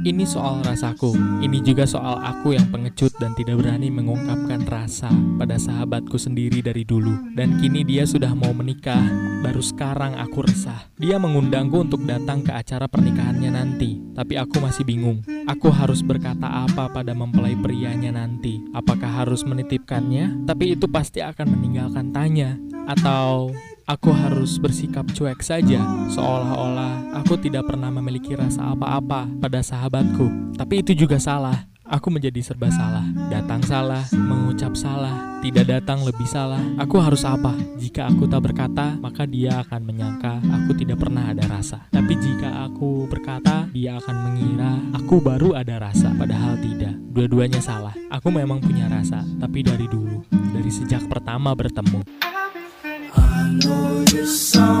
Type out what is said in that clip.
Ini soal rasaku. Ini juga soal aku yang pengecut dan tidak berani mengungkapkan rasa pada sahabatku sendiri dari dulu. Dan kini dia sudah mau menikah. Baru sekarang aku resah. Dia mengundangku untuk datang ke acara pernikahannya nanti. Tapi aku masih bingung. Aku harus berkata apa pada mempelai prianya nanti? Apakah harus menitipkannya? Tapi itu pasti akan meninggalkan tanya. Atau Aku harus bersikap cuek saja, seolah-olah aku tidak pernah memiliki rasa apa-apa pada sahabatku. Tapi itu juga salah. Aku menjadi serba salah, datang salah, mengucap salah, tidak datang lebih salah. Aku harus apa? Jika aku tak berkata, maka dia akan menyangka aku tidak pernah ada rasa. Tapi jika aku berkata, dia akan mengira aku baru ada rasa, padahal tidak. Dua-duanya salah. Aku memang punya rasa, tapi dari dulu, dari sejak pertama bertemu. you